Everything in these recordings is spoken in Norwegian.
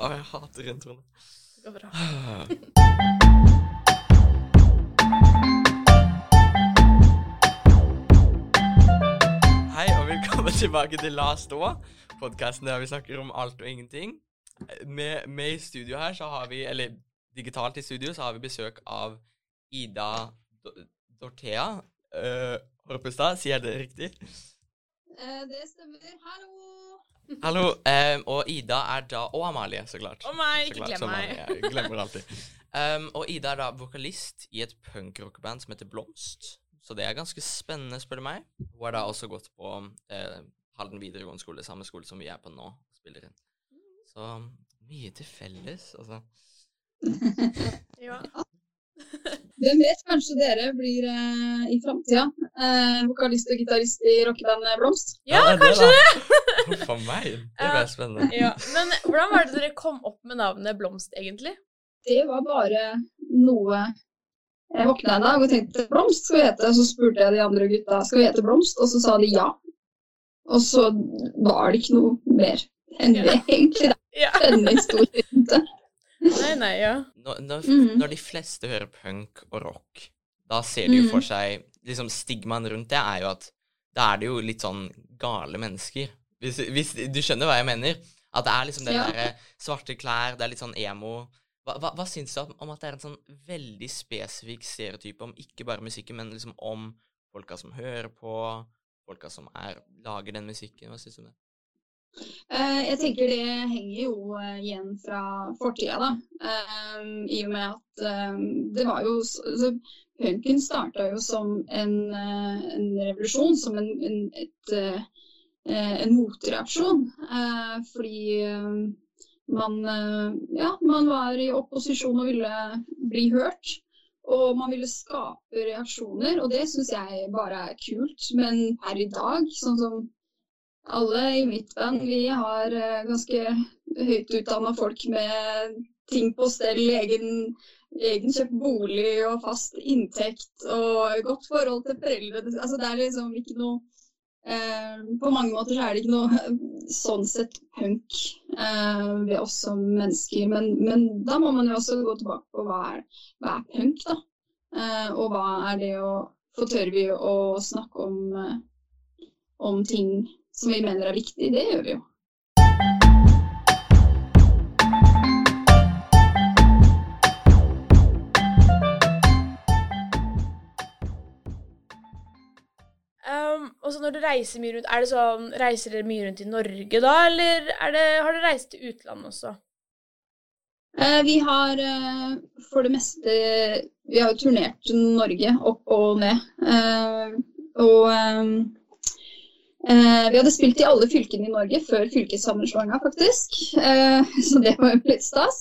Å, jeg hater introene. Det går bra. Hei, og velkommen tilbake til La stå, podkasten der vi snakker om alt og ingenting. Med, med i studio her så har vi, eller digitalt i studio, så har vi besøk av Ida Do- Dorthea uh, Horpestad. Sier jeg det riktig? Eh, det stemmer. Hallo! Hallo. Um, og Ida er da Og Amalie, så klart. Å nei, Så ikke glem meg. Jeg glemmer alltid. Um, og Ida er da vokalist i et punkrockband som heter Blomst. Så det er ganske spennende, spør du meg. Hun har da også gått på eh, Halden videregående skole, samme skole som vi er på nå, og spiller inn. Så mye til felles, altså. Ja. Hvem vet, kanskje dere blir eh, i framtida eh, vokalist og gitarist i rockebandet Blomst? ja, det er kanskje det! da. For meg. Det blir spennende. Ja. Men hvordan var det dere kom opp med navnet Blomst, egentlig? Det var bare noe Jeg våkna en dag og tenkte Blomst skal vi hete. Så spurte jeg de andre gutta skal vi hete Blomst, og så sa de ja. Og så var det ikke noe mer enn det, egentlig. Det Ja. er en historie det. Nei, nei, ja. Når, når, Mhm. når de fleste hører punk og rock, da ser de jo Mhm. for seg liksom Stigmaen rundt det er jo at da er det jo litt sånn gale mennesker. Hvis, hvis Du skjønner hva jeg mener? At det er liksom det Ja. derre svarte klær, det er litt sånn emo. Hva, hva, hva syns du om at det er en sånn veldig spesifikk stereotype om ikke bare musikken, men liksom om folka som hører på, folka som er, lager den musikken? Hva syns du om det? Eh, Jeg tenker det henger jo eh, igjen fra fortida, da. Eh, I og med at det var jo altså, Punken starta jo som en, en revolusjon, som en, en, et, en motreaksjon. Fordi man, ja, man var i opposisjon og ville bli hørt. Og man ville skape reaksjoner, og det syns jeg bare er kult. Men per i dag, sånn som alle i mitt band, vi har eh, ganske høyt utdanna folk med ting på stell, egen, egen kjøpt bolig og fast inntekt og godt forhold til foreldre. Altså, det er liksom ikke noe eh, På mange måter så er det ikke noe eh, sånn sett punk eh, ved oss som mennesker. Men, men da må man jo også gå tilbake på hva er, hva er punk, da? Eh, og hva er det å For tør vi å snakke om, eh, om ting som vi mener er viktig, det gjør vi jo. Um, og så når du reiser mye rundt, er det sånn, reiser dere mye rundt i Norge da, eller er det, har dere reist til utlandet også? Eh, vi har eh, for det meste Vi har jo turnert Norge opp og ned. Eh, og eh, eh, vi hadde spilt i alle fylkene i Norge før fylkessammenslåinga, faktisk. Eh, så det var jo litt stas.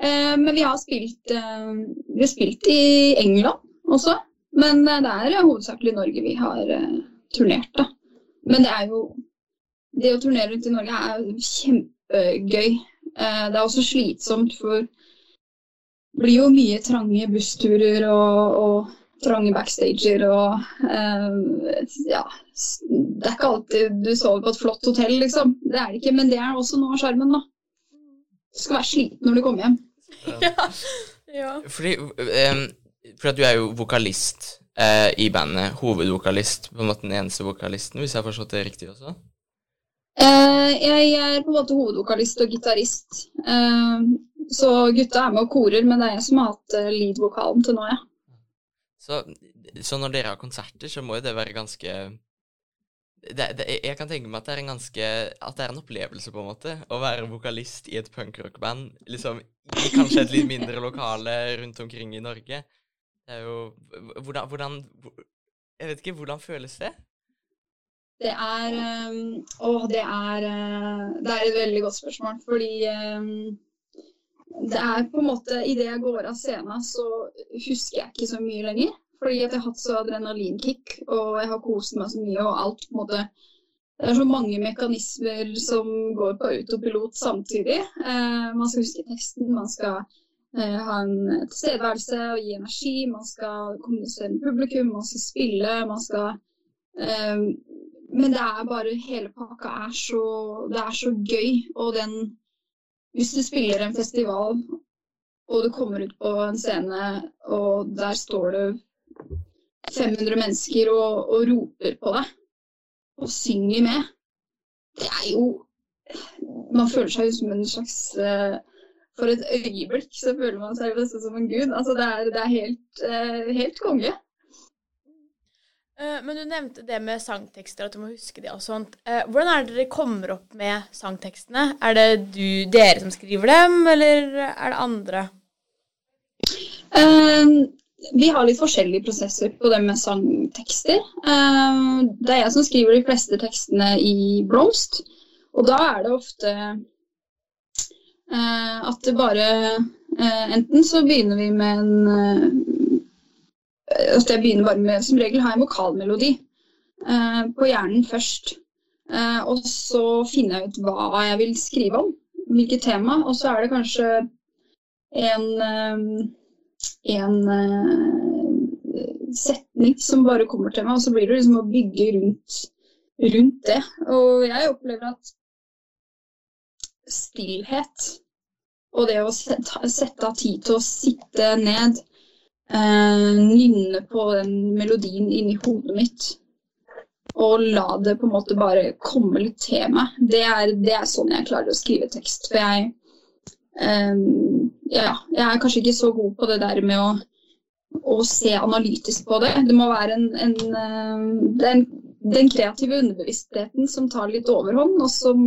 Eh, men vi har spilt eh, Vi har spilt i England også. Men eh, det er hovedsakelig Norge vi har eh, turnert, da. Men det er jo Det å turnere rundt i Norge er jo kjempegøy. Eh, Det er også slitsomt, for det blir jo mye trange bussturer og, og trange backstager og eh, Ja. Det er ikke alltid du sover på et flott hotell, liksom. Det er det ikke, men det er også noe av sjarmen, da. Du skal være sliten når du kommer hjem. Ja. ja. Fordi, um, at du er jo vokalist uh, i bandet. Hovedvokalist. På en måte den eneste vokalisten, hvis jeg har forstått det riktig også. Uh, jeg er på en måte hovedvokalist og gitarist. Uh, så gutta er med og korer, men det er jeg som har hatt lead-vokalen til nå, ja. Så, så når dere har konserter, så må jo det være ganske det, det, Jeg kan tenke meg at det er en ganske At det er en opplevelse, på en måte, å være vokalist i et punkrockband. Liksom i kanskje et litt mindre lokale rundt omkring i Norge. Det er jo Hvordan, hvordan Jeg vet ikke, hvordan føles det? Det er Å, det er eh, Det er et veldig godt spørsmål, fordi det er på en måte Idet jeg går av scenen, så husker jeg ikke så mye lenger. Fordi at jeg har hatt så adrenalinkick, og jeg har kost meg så mye, og alt på en måte Det er så mange mekanismer som går på autopilot samtidig. Eh, man skal huske teksten, man skal eh, ha en tilstedeværelse og gi energi, man skal kommunisere med publikum, man skal spille, man skal eh, Men det er bare Hele pakka er så Det er så gøy, og den hvis du spiller en festival, og du kommer ut på en scene, og der står det 500 mennesker og, og roper på deg, og synger med, det er jo Man føler seg jo som en slags uh, For et øyeblikk så føler man seg nesten som en gud. Altså, det er, det er helt, uh, helt konge. Uh, men du nevnte det med sangtekster, at du må huske de og sånt. hvordan er det dere kommer opp med sangtekstene? Er det du, dere som skriver dem, eller er det andre? vi har litt forskjellige prosesser på det med sangtekster. det er jeg som skriver de fleste tekstene i Blomst. Og da er det ofte uh, at det bare uh, Enten så begynner vi med en eh, At jeg begynner bare med Som regel har jeg en vokalmelodi eh, på hjernen først. Eh, og så finner jeg ut hva jeg vil skrive om. Hvilket tema. Og så er det kanskje en, en setning som bare kommer til meg, og så blir det liksom å bygge rundt, rundt det. Og jeg opplever at stillhet. Og det å sette av tid til å sitte ned, eh, nynne på den melodien inni hodet mitt, og la det på en måte bare komme litt til meg, det er, det er sånn jeg klarer å skrive tekst. For jeg, eh, ja, jeg er kanskje ikke så god på det der med å, å se analytisk på det. Det må være en, en, eh, den, den kreative underbevisstheten som tar litt overhånd, og som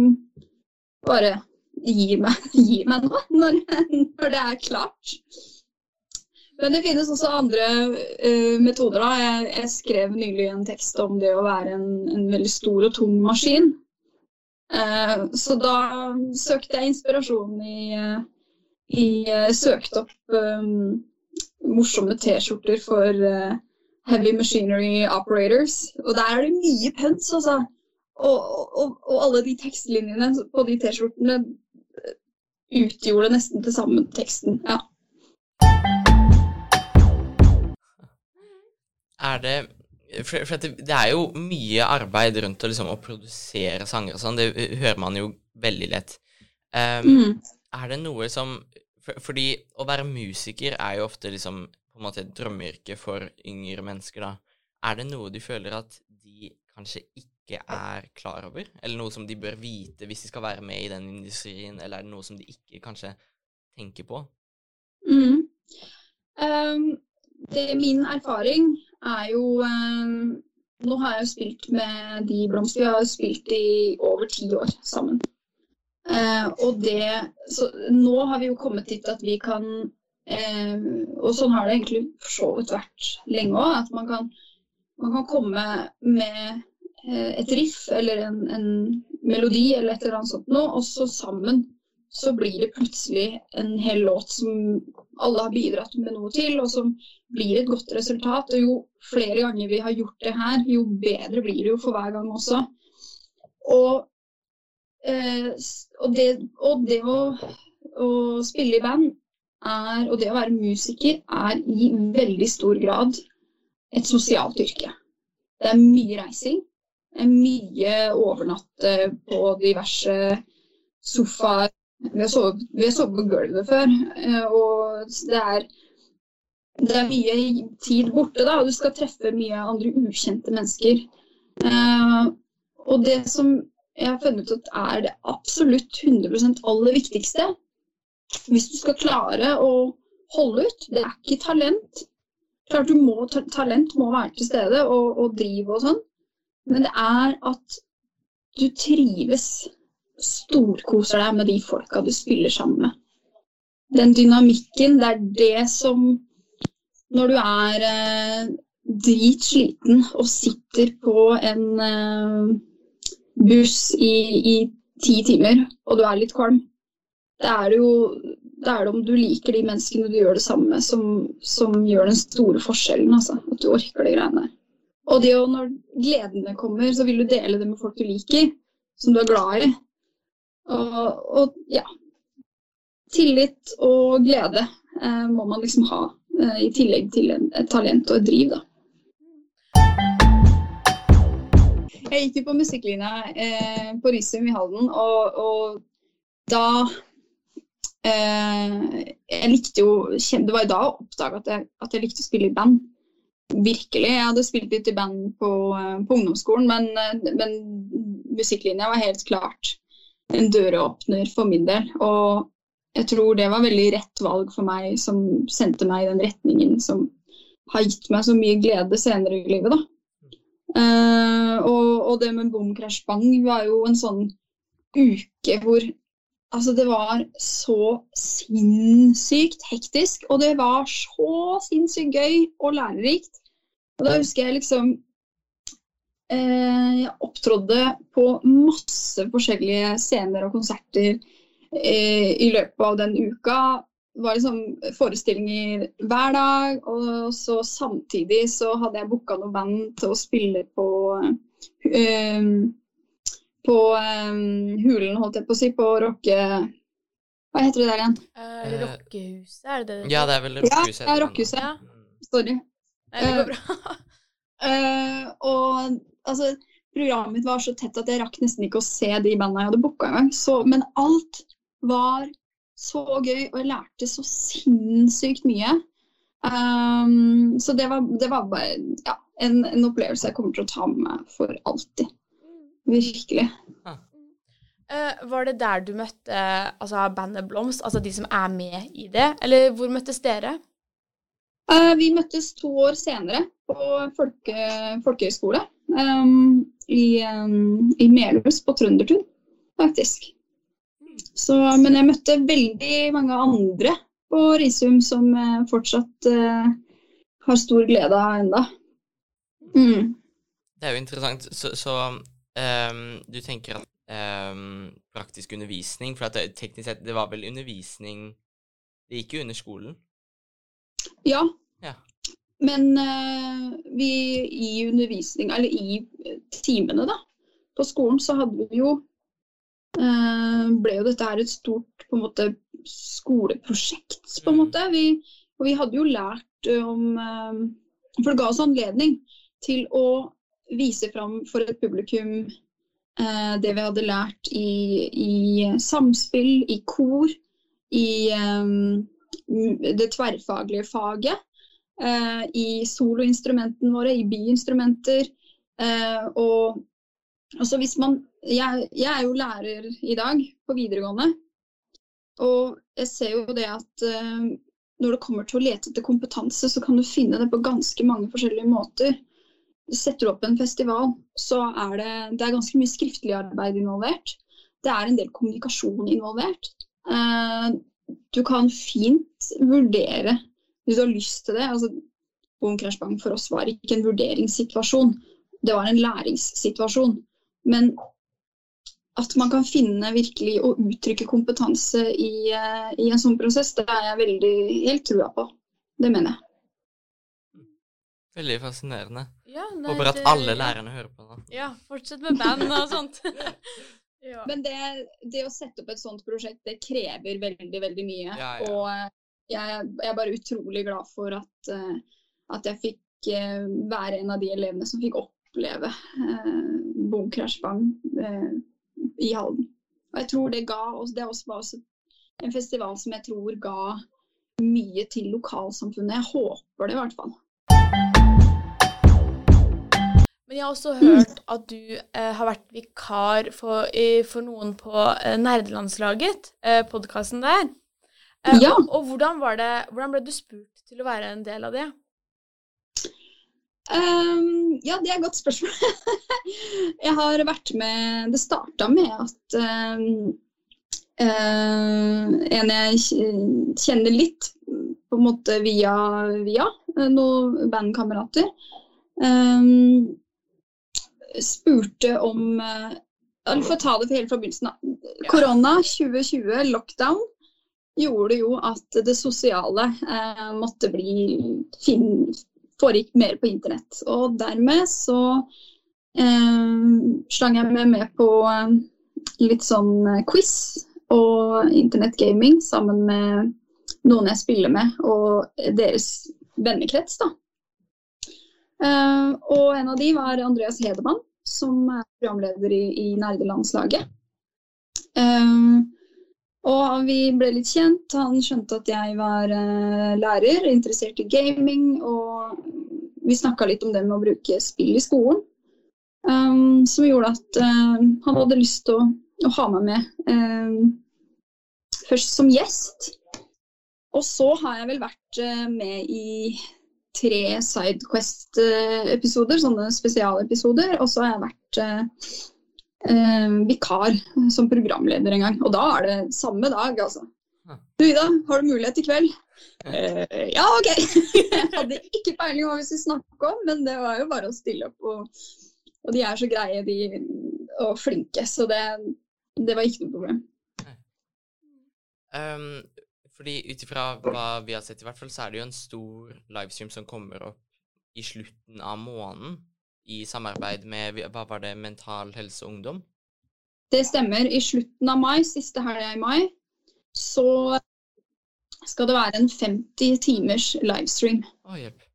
bare gir meg, gir meg noe når, når, det er klart. Men det finnes også andre uh, metoder. da. Jeg, jeg, skrev nylig en tekst om det å være en, en veldig stor og tung maskin. Uh, så da søkte jeg inspirasjon i, uh, i Søkte opp um, morsomme T-skjorter for Heavy Machinery Operators. Og der er det mye pønsk, altså. Og, og, og, alle de tekstlinjene på de T-skjortene utgjorde nesten til samme teksten. Ja. Er det For, for det, det, er jo mye arbeid rundt å, liksom, å produsere sanger og sånn. Det hører man jo veldig lett. Um, mm. Er det noe som for, Fordi å være musiker er jo ofte liksom på en måte et drømmeyrke for yngre mennesker, da. Er det noe du føler at de kanskje ikke er klar over, eller noe som de bør vite hvis de skal være med i den industrien, eller er det noe som de ikke kanskje tenker på? Mm. Um, det, min erfaring er jo um, Nå har jeg jo spilt med de blomster. Vi har jo spilt i over ti år sammen. Uh, og det Så nå har vi jo kommet dit at vi kan uh, Og sånn har det egentlig for så vidt vært lenge òg. At man kan, man kan komme med Eh, et riff eller en, en, melodi eller et eller annet sånt noe, og så sammen så blir det plutselig en hel låt som alle har bidratt med noe til, og som blir et godt resultat. Og jo flere ganger vi har gjort det her, jo bedre blir det jo for hver gang også. Og, eh, og, det, og det, å, å spille i band er, og det å være musiker er i veldig stor grad et sosialt yrke. Det er mye reising Det er mye overnatte på diverse sofaer. Vi har sovet, vi har sovet på gulvet før, eh, og det er, det er mye tid borte. da, og Du skal treffe mye andre ukjente mennesker. Eh, og det som jeg har funnet ut er det absolutt 100 aller viktigste, hvis du skal klare å holde ut, det er ikke talent. Klart du må, Talent må være til stede og, og drive og sånn, men det er at du trives, storkoser deg med de folka du spiller sammen med. Den dynamikken, det er det som Når du er eh, dritsliten og sitter på en eh, buss i, i ti timer, og du er litt kvalm, det er jo det er det om du liker de menneskene du gjør det samme med, som, som gjør den store forskjellen. Altså. At du orker de greiene. Og det å, når gledene kommer, så vil du dele det med folk du liker, som du er glad i. Og, og ja. Tillit og glede eh, må man liksom ha, eh, i tillegg til en, et talent og et driv, da. Jeg gikk jo på musikklinja eh, på Risum i Halden, og, og, da eh, Jeg likte jo Det var jo da jeg oppdaga at, at, jeg likte å spille i band. Virkelig. Jeg hadde spilt litt i band på, eh, på ungdomsskolen, men, eh, men musikklinja var helt klart en døråpner for min del. Og jeg tror det var veldig rett valg for meg, som sendte meg i den retningen som har gitt meg så mye glede senere i livet. da. Uh, og, og, det med Boom Crash Bang var jo en sånn uke hvor altså det var så sinnssykt hektisk, og det var så sinnssykt gøy og lærerikt. Og da husker jeg liksom Jeg opptrådde på masse forskjellige scener og konserter uh, i løpet av den uka Det var liksom forestillinger hver dag. Og så samtidig så hadde jeg booka noe band til å spille på um, På Hulen, holdt jeg på å si, på rocke... Hva heter det der igjen? Uh, rockehuset, er det det? Ja, det er vel Rockehuset. Ja, Rockehuset. Ja. Sorry. Nei, det går bra. uh, og altså Programmet mitt var så tett at jeg rakk nesten ikke å se de bandene jeg hadde booka engang. Men alt var så gøy, og jeg lærte så sinnssykt mye. Um, så det var, det var bare ja, en, en, opplevelse jeg kommer til å ta med meg for alltid. Virkelig. Uh, var det der du møtte altså, bandet Blomst, altså de som er med i det? Eller hvor møttes dere? Uh, vi møttes to år senere på folke, folkehøyskole um, i, um, i Melhus på Trøndertun, faktisk. Så, men jeg møtte veldig mange andre på Risum som jeg fortsatt uh, har stor glede av enda. Mm. Det er jo interessant. Så, så um, du tenker at um, praktisk undervisning For det, teknisk sett, det var vel undervisning Det gikk jo under skolen? Ja. ja. Men uh, vi i undervisning, eller i timene, da, på skolen, så hadde vi jo Eh, ble jo dette her et stort på en måte, skoleprosjekt, på en mm. måte. Vi, og vi hadde jo lært eh, om eh, For det ga oss anledning til å vise fram for et publikum det vi hadde lært i, i samspill, i kor, i det tverrfaglige faget. I soloinstrumentene våre, i biinstrumenter. og også hvis man, jeg, jeg, er jo lærer i dag på videregående. Og jeg ser jo det at eh, når det kommer til å lete etter kompetanse, så kan du finne det på ganske mange forskjellige måter. Du setter opp en festival, så er det, det er ganske mye skriftlig arbeid involvert. Det er en del kommunikasjon involvert. Uh, du kan fint vurdere, hvis du har lyst til det altså, Boom Crash Bang for oss var ikke en vurderingssituasjon, det var en læringssituasjon. Men at man kan finne virkelig og uttrykke kompetanse i, eh, i en sånn prosess, det er jeg veldig helt trua på. Det mener jeg. Veldig fascinerende. Ja, Håper at alle lærerne hører på nå. Ja, fortsett med band og sånt. ja. Men det, det, å sette opp et sånt prosjekt, det krever veldig, veldig mye. Ja, ja. Eh, jeg, jeg, er bare utrolig glad for at, eh, at jeg fikk være en av de elevene som fikk oppleve eh, bomkrasjbang eh, i Halden. Og jeg tror det ga oss Det var også en festival som jeg tror ga mye til lokalsamfunnet. Jeg håper det, i hvert fall. Men jeg har også hørt at du eh, har vært vikar for, eh, for noen på eh, Nerdelandslaget, eh, podkasten der. Eh, ja. Og, og hvordan, det, hvordan, ble du spurt til å være en del av det? Um, ja, det er et godt spørsmål. jeg har vært med Det starta med at um, uh, en jeg kjenner litt, på en måte via, via eh, noen bandkamerater, um, spurte om uh, for å ta det helt fra begynnelsen da. Korona 2020, lockdown, gjorde jo at det sosiale eh, måtte bli fin, foregikk mer på internett. Og dermed så eh, slang jeg meg med på eh, litt sånn eh, quiz og internettgaming sammen med noen jeg spiller med, og deres vennekrets, da. Eh, og en av de var Andreas Hedemann, som er programleder i, i nerdelandslaget. Eh, Og vi ble litt kjent. Han skjønte at jeg var uh, lærer, interessert i gaming. Og vi snakka litt om det med å bruke spill i skolen. Um, som gjorde at uh, han hadde lyst til å, å, ha meg med. Um, først som gjest. Og så har jeg vel vært uh, med i tre Sidequest-episoder, sånne spesialepisoder. Og så har jeg vært uh, vikar som programleder en gang. Og da er det samme dag, altså. Du Ida, har du mulighet i kveld? Eh, ja, OK. jeg hadde ikke peiling hva vi skulle snakke om, men det var jo bare å stille opp. Og, og de er så greie de, og flinke, så det, det var ikke noe problem. Um, fordi ut ifra hva vi har sett, i hvert fall, så er det jo en stor livestream som kommer opp i slutten av måneden i samarbeid med hva var det, Mental Helse Ungdom? Det stemmer. I slutten av mai, siste helga i mai, så skal det være en 50 timers livestream. Å, hjelp.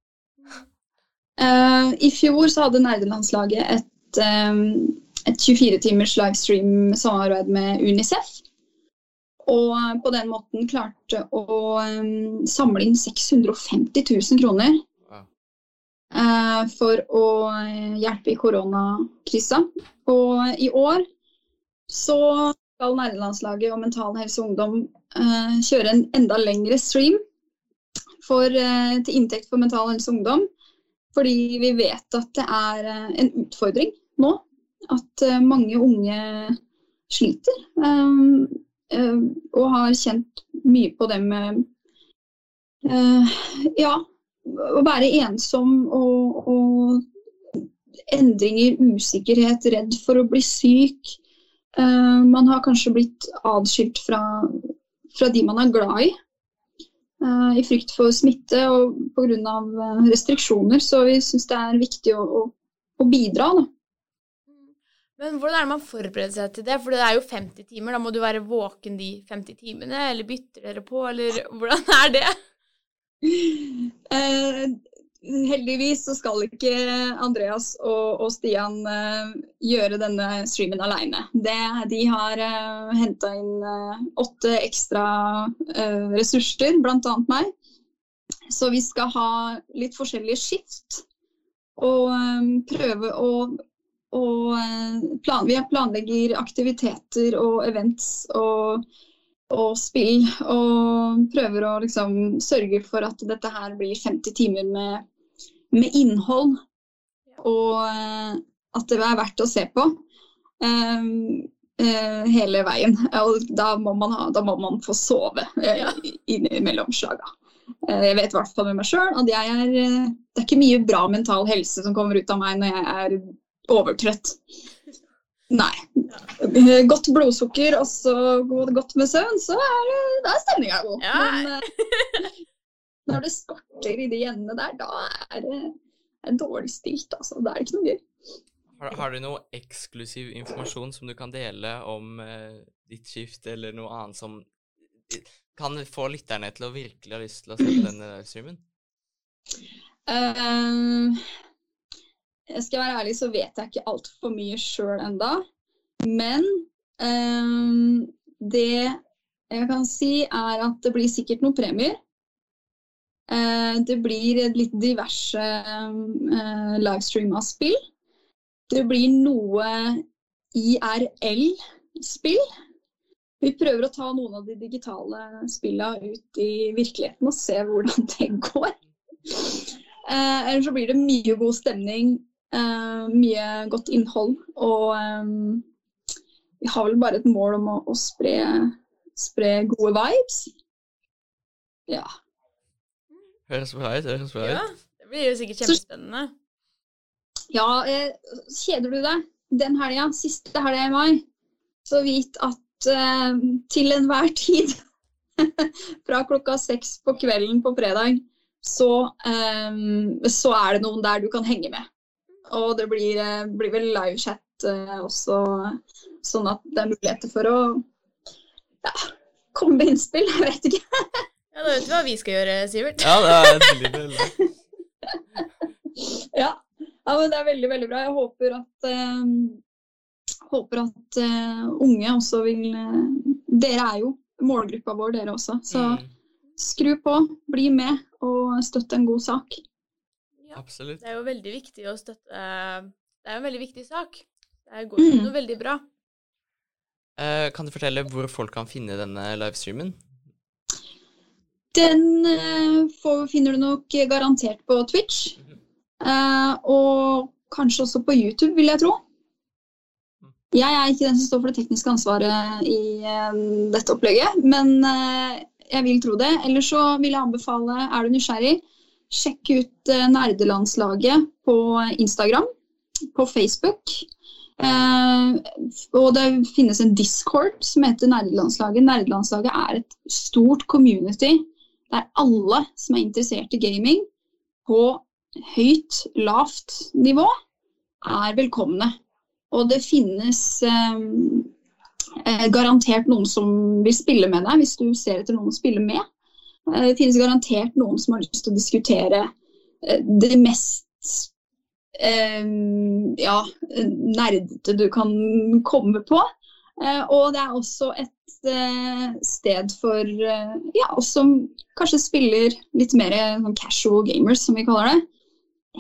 Uh, I fjor så hadde nerdelandslaget et, um, et 24 timers livestream-samarbeid med Unicef. Og på den måten klarte å um, samle inn 650 000 kroner for å hjelpe i koronakrisa. Og i år så skal nerdelandslaget og Mental Helse og Ungdom eh, kjøre en enda lengre stream for, eh, til inntekt for Mental Helse og Ungdom. Fordi vi vet at det er en utfordring nå. At mange unge sliter. Eh, og har kjent mye på det med eh, ja, å være ensom og, og, endringer, usikkerhet, redd for å bli syk. Uh, man har kanskje blitt adskilt fra, fra de man er glad i. I frykt for smitte og pga. restriksjoner. Så vi syns det er viktig å, å, å bidra. Da. Men hvordan er det man forbereder seg til det? For det er jo 50 timer. Da må du være våken de 50 timene, eller bytter dere på, eller hvordan er det? Eh, heldigvis så skal ikke Andreas og, og Stian uh, gjøre denne streamen alene. De har uh, henta inn uh, åtte ekstra uh, ressurser, bl.a. meg. Så vi skal ha litt forskjellige skift. Og um, prøve å å eh, plan, vi planlegger aktiviteter og events og, og, spill. Og prøver å liksom sørge for at dette her blir 50 timer med, med innhold. Og eh, at det er verdt å se på um, uh, hele veien. Og da må man, ha, da må man få sove uh, innimellom slaga. Uh, jeg vet i hvert fall med meg sjøl at jeg er Det er ikke mye bra mental helse som kommer ut av meg når jeg er overtrøtt. Nei. Godt blodsukker og så godt med søvn, så er, det, er stemninga god. Ja. Men uh, når det skorter i de endene der, da er det, er dårlig stilt. Altså. Da er det ikke noe gøy. Har, har, du noe eksklusiv informasjon som du kan dele om uh, ditt skift, eller noe annet som kan få lytterne til å virkelig ha lyst til å se denne streamen? Uh, skal jeg være ærlig, så vet jeg ikke altfor mye sjøl enda. Men um, det jeg kan si, er at det blir sikkert noen premier. Uh, det blir litt diverse uh, livestreama spill. Det blir noe IRL-spill. Vi prøver å ta noen av de digitale spillene ut i virkeligheten og se hvordan det går. Uh, ellers så blir det mye god stemning, Uh, mye godt innhold. Og um, vi har vel bare et mål om å, å spre, spre, gode vibes. Ja. Høres bra ut. Høres bra ut. Ja, det blir jo sikkert kjempespennende. ja, eh, kjeder du deg den helga, siste helga i mai, så vit at eh, til enhver tid fra klokka seks på kvelden på fredag, så, eh, så er det noen der du kan henge med. Og det blir, eh, blir vel livechat uh, også, sånn at det er muligheter for å ja, komme med innspill. Jeg vet ikke. ja, Da vet du hva vi skal gjøre, Sivert. ja, det er veldig, veldig. ja. ja, men det er veldig, veldig bra. Jeg håper at, uh, håper at uh, unge også vil Dere er jo målgruppa vår, dere også. Så Mm, skru på, bli med og støtt en god sak. Ja. absolutt. Det er jo veldig viktig å støtte Det er jo en veldig viktig sak. Det går Mm. noe veldig bra. Eh, kan du fortelle hvor folk kan finne denne livestreamen? Den eh, får, finner du nok garantert på Twitch. eh, og kanskje også på YouTube, vil jeg tro. Jeg er ikke den som står for det tekniske ansvaret i eh, dette opplegget, men eh, jeg vil tro det. Ellers så vil jeg anbefale, er du nysgjerrig, sjekk ut eh, Nerdelandslaget på Instagram, på Facebook. Eh, og det finnes en discord som heter Nerdelandslaget. Nerdelandslaget er et stort community der alle som er interessert i gaming på høyt, lavt nivå, er velkomne. Og det finnes eh, eh, garantert noen som vil spille med deg, hvis du ser etter noen å spille med. Eh, det finnes garantert noen som har lyst til å diskutere eh, det mest eh, ja, nerdete du kan komme på. Og det er også et sted for ja, oss som kanskje spiller litt mer sånn casual gamers, som vi kaller det.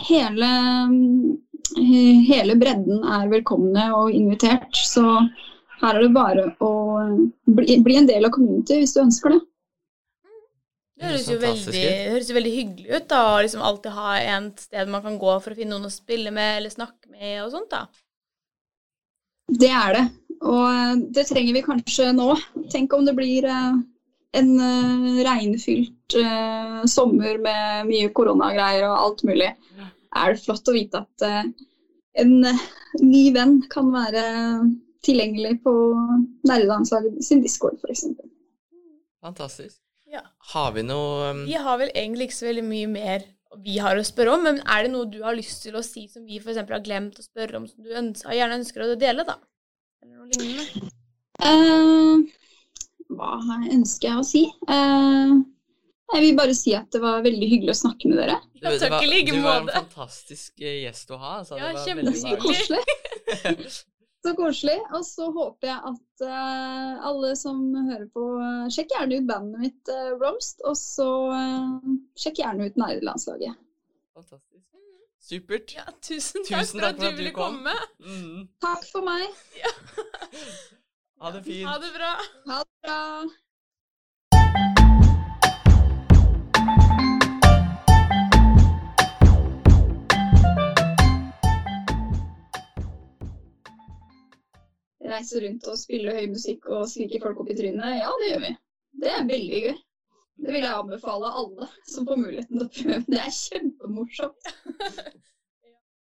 Hele, hele bredden er velkomne og invitert, så her er det bare å bli, bli en del av community hvis du ønsker det. Det høres jo veldig, høres jo veldig hyggelig ut, da. Å liksom alltid ha et sted man kan gå for å finne noen å spille med eller snakke med og sånt, da. Det er det. Og eh, det trenger vi kanskje nå. Tenk om det blir eh, en eh, regnfylt sommer med mye koronagreier og alt mulig. Er det flott å vite at en ny venn kan være tilgjengelig på nerdelandslaget sin Discord, f.eks. Fantastisk. Ja. Har vi noe um, Vi har vel egentlig ikke så veldig mye mer vi har å spørre om, men er det noe du har lyst til å si som vi f.eks. har glemt å spørre om, som du ønsker, gjerne ønsker å dele, da? Eller noe lignende? Uh, hva ønsker jeg å si? Uh, jeg vil bare si at det var veldig hyggelig å snakke med dere. du, det takk var, i like du var en fantastisk eh, gjest å ha. Altså, Ja, det var kjempe- veldig Så koselig. Og så håper jeg at uh, alle som hører på, uh, sjekk gjerne ut bandet mitt uh, Roast. Og så eh, sjekk gjerne ut Nerdelandslaget. Fantastisk. Supert. Ja, tusen takk Tusen for takk at du ville kom. komme. Mm. Takk for meg. Ha det fint. Ha det bra. Ha det bra. Reise rundt og spille høy musikk og skrike folk opp i trynet? Ja, det gjør vi. Det er veldig gøy. Det vil jeg anbefale alle som får muligheten til å prøve. Det er kjempemorsomt.